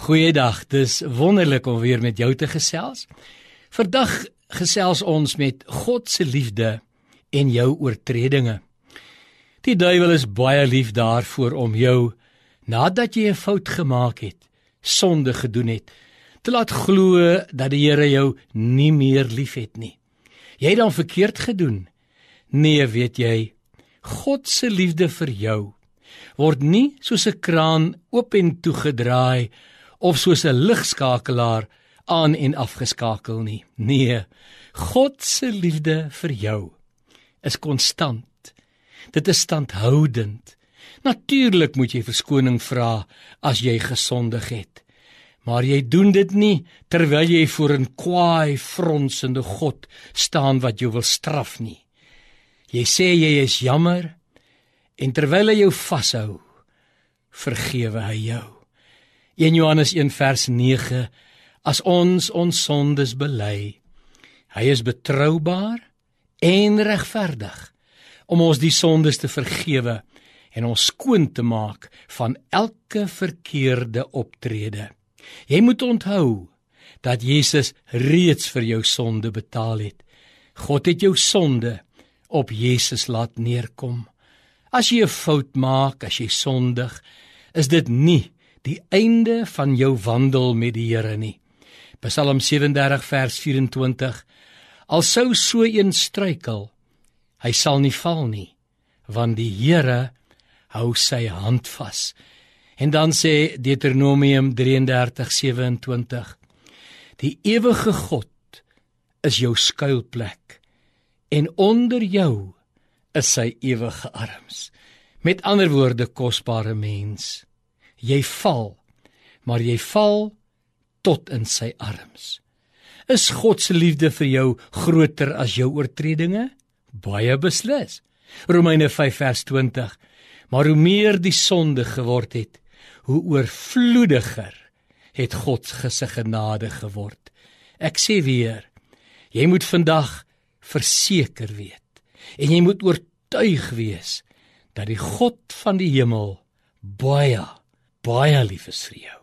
Goeiedag. Dis wonderlik om weer met jou te gesels. Vandag gesels ons met God se liefde en jou oortredinge. Die duiwel is baie lief daarvoor om jou nadat jy 'n fout gemaak het, sonde gedoen het, te laat glo dat die Here jou nie meer liefhet nie. Jy het dan verkeerd gedoen. Nee, weet jy, God se liefde vir jou word nie soos 'n kraan oop en toegedraai of soos 'n ligskakelaar aan en afgeskakel nie. Nee, God se liefde vir jou is konstant. Dit is standhoudend. Natuurlik moet jy verskoning vra as jy gesondig het. Maar jy doen dit nie terwyl jy voor 'n kwaai fronsende God staan wat jou wil straf nie. Jy sê jy is jammer en terwyl hy jou vashou, vergewe hy jou. 1 Johannes 1 vers 9 As ons ons sondes bely, hy is betroubaar en regverdig om ons die sondes te vergewe en ons skoon te maak van elke verkeerde optrede. Jy moet onthou dat Jesus reeds vir jou sonde betaal het. God het jou sonde op Jesus laat neerkom. As jy 'n fout maak, as jy sondig, is dit nie die einde van jou wandel met die Here nie. Psalm 37 vers 24 Al sou so een struikel, hy sal nie val nie, want die Here hou sy hand vas. En dan sê Deuteronomium 33:27 Die ewige God is jou skuilplek en onder jou is sy ewige arms. Met ander woorde kosbare mens jy val, maar jy val tot in sy arms. Is God se liefde vir jou groter as jou oortredinge? Baie beslis. Romeine 5 vers 20. Maar hoe meer die sonde geword het, hoe oorvloediger het God se genade geword. Ek sê weer, jy moet vandag verseker weet en jy moet oortuig wees dat die God van die hemel baie baie lief is vir jou.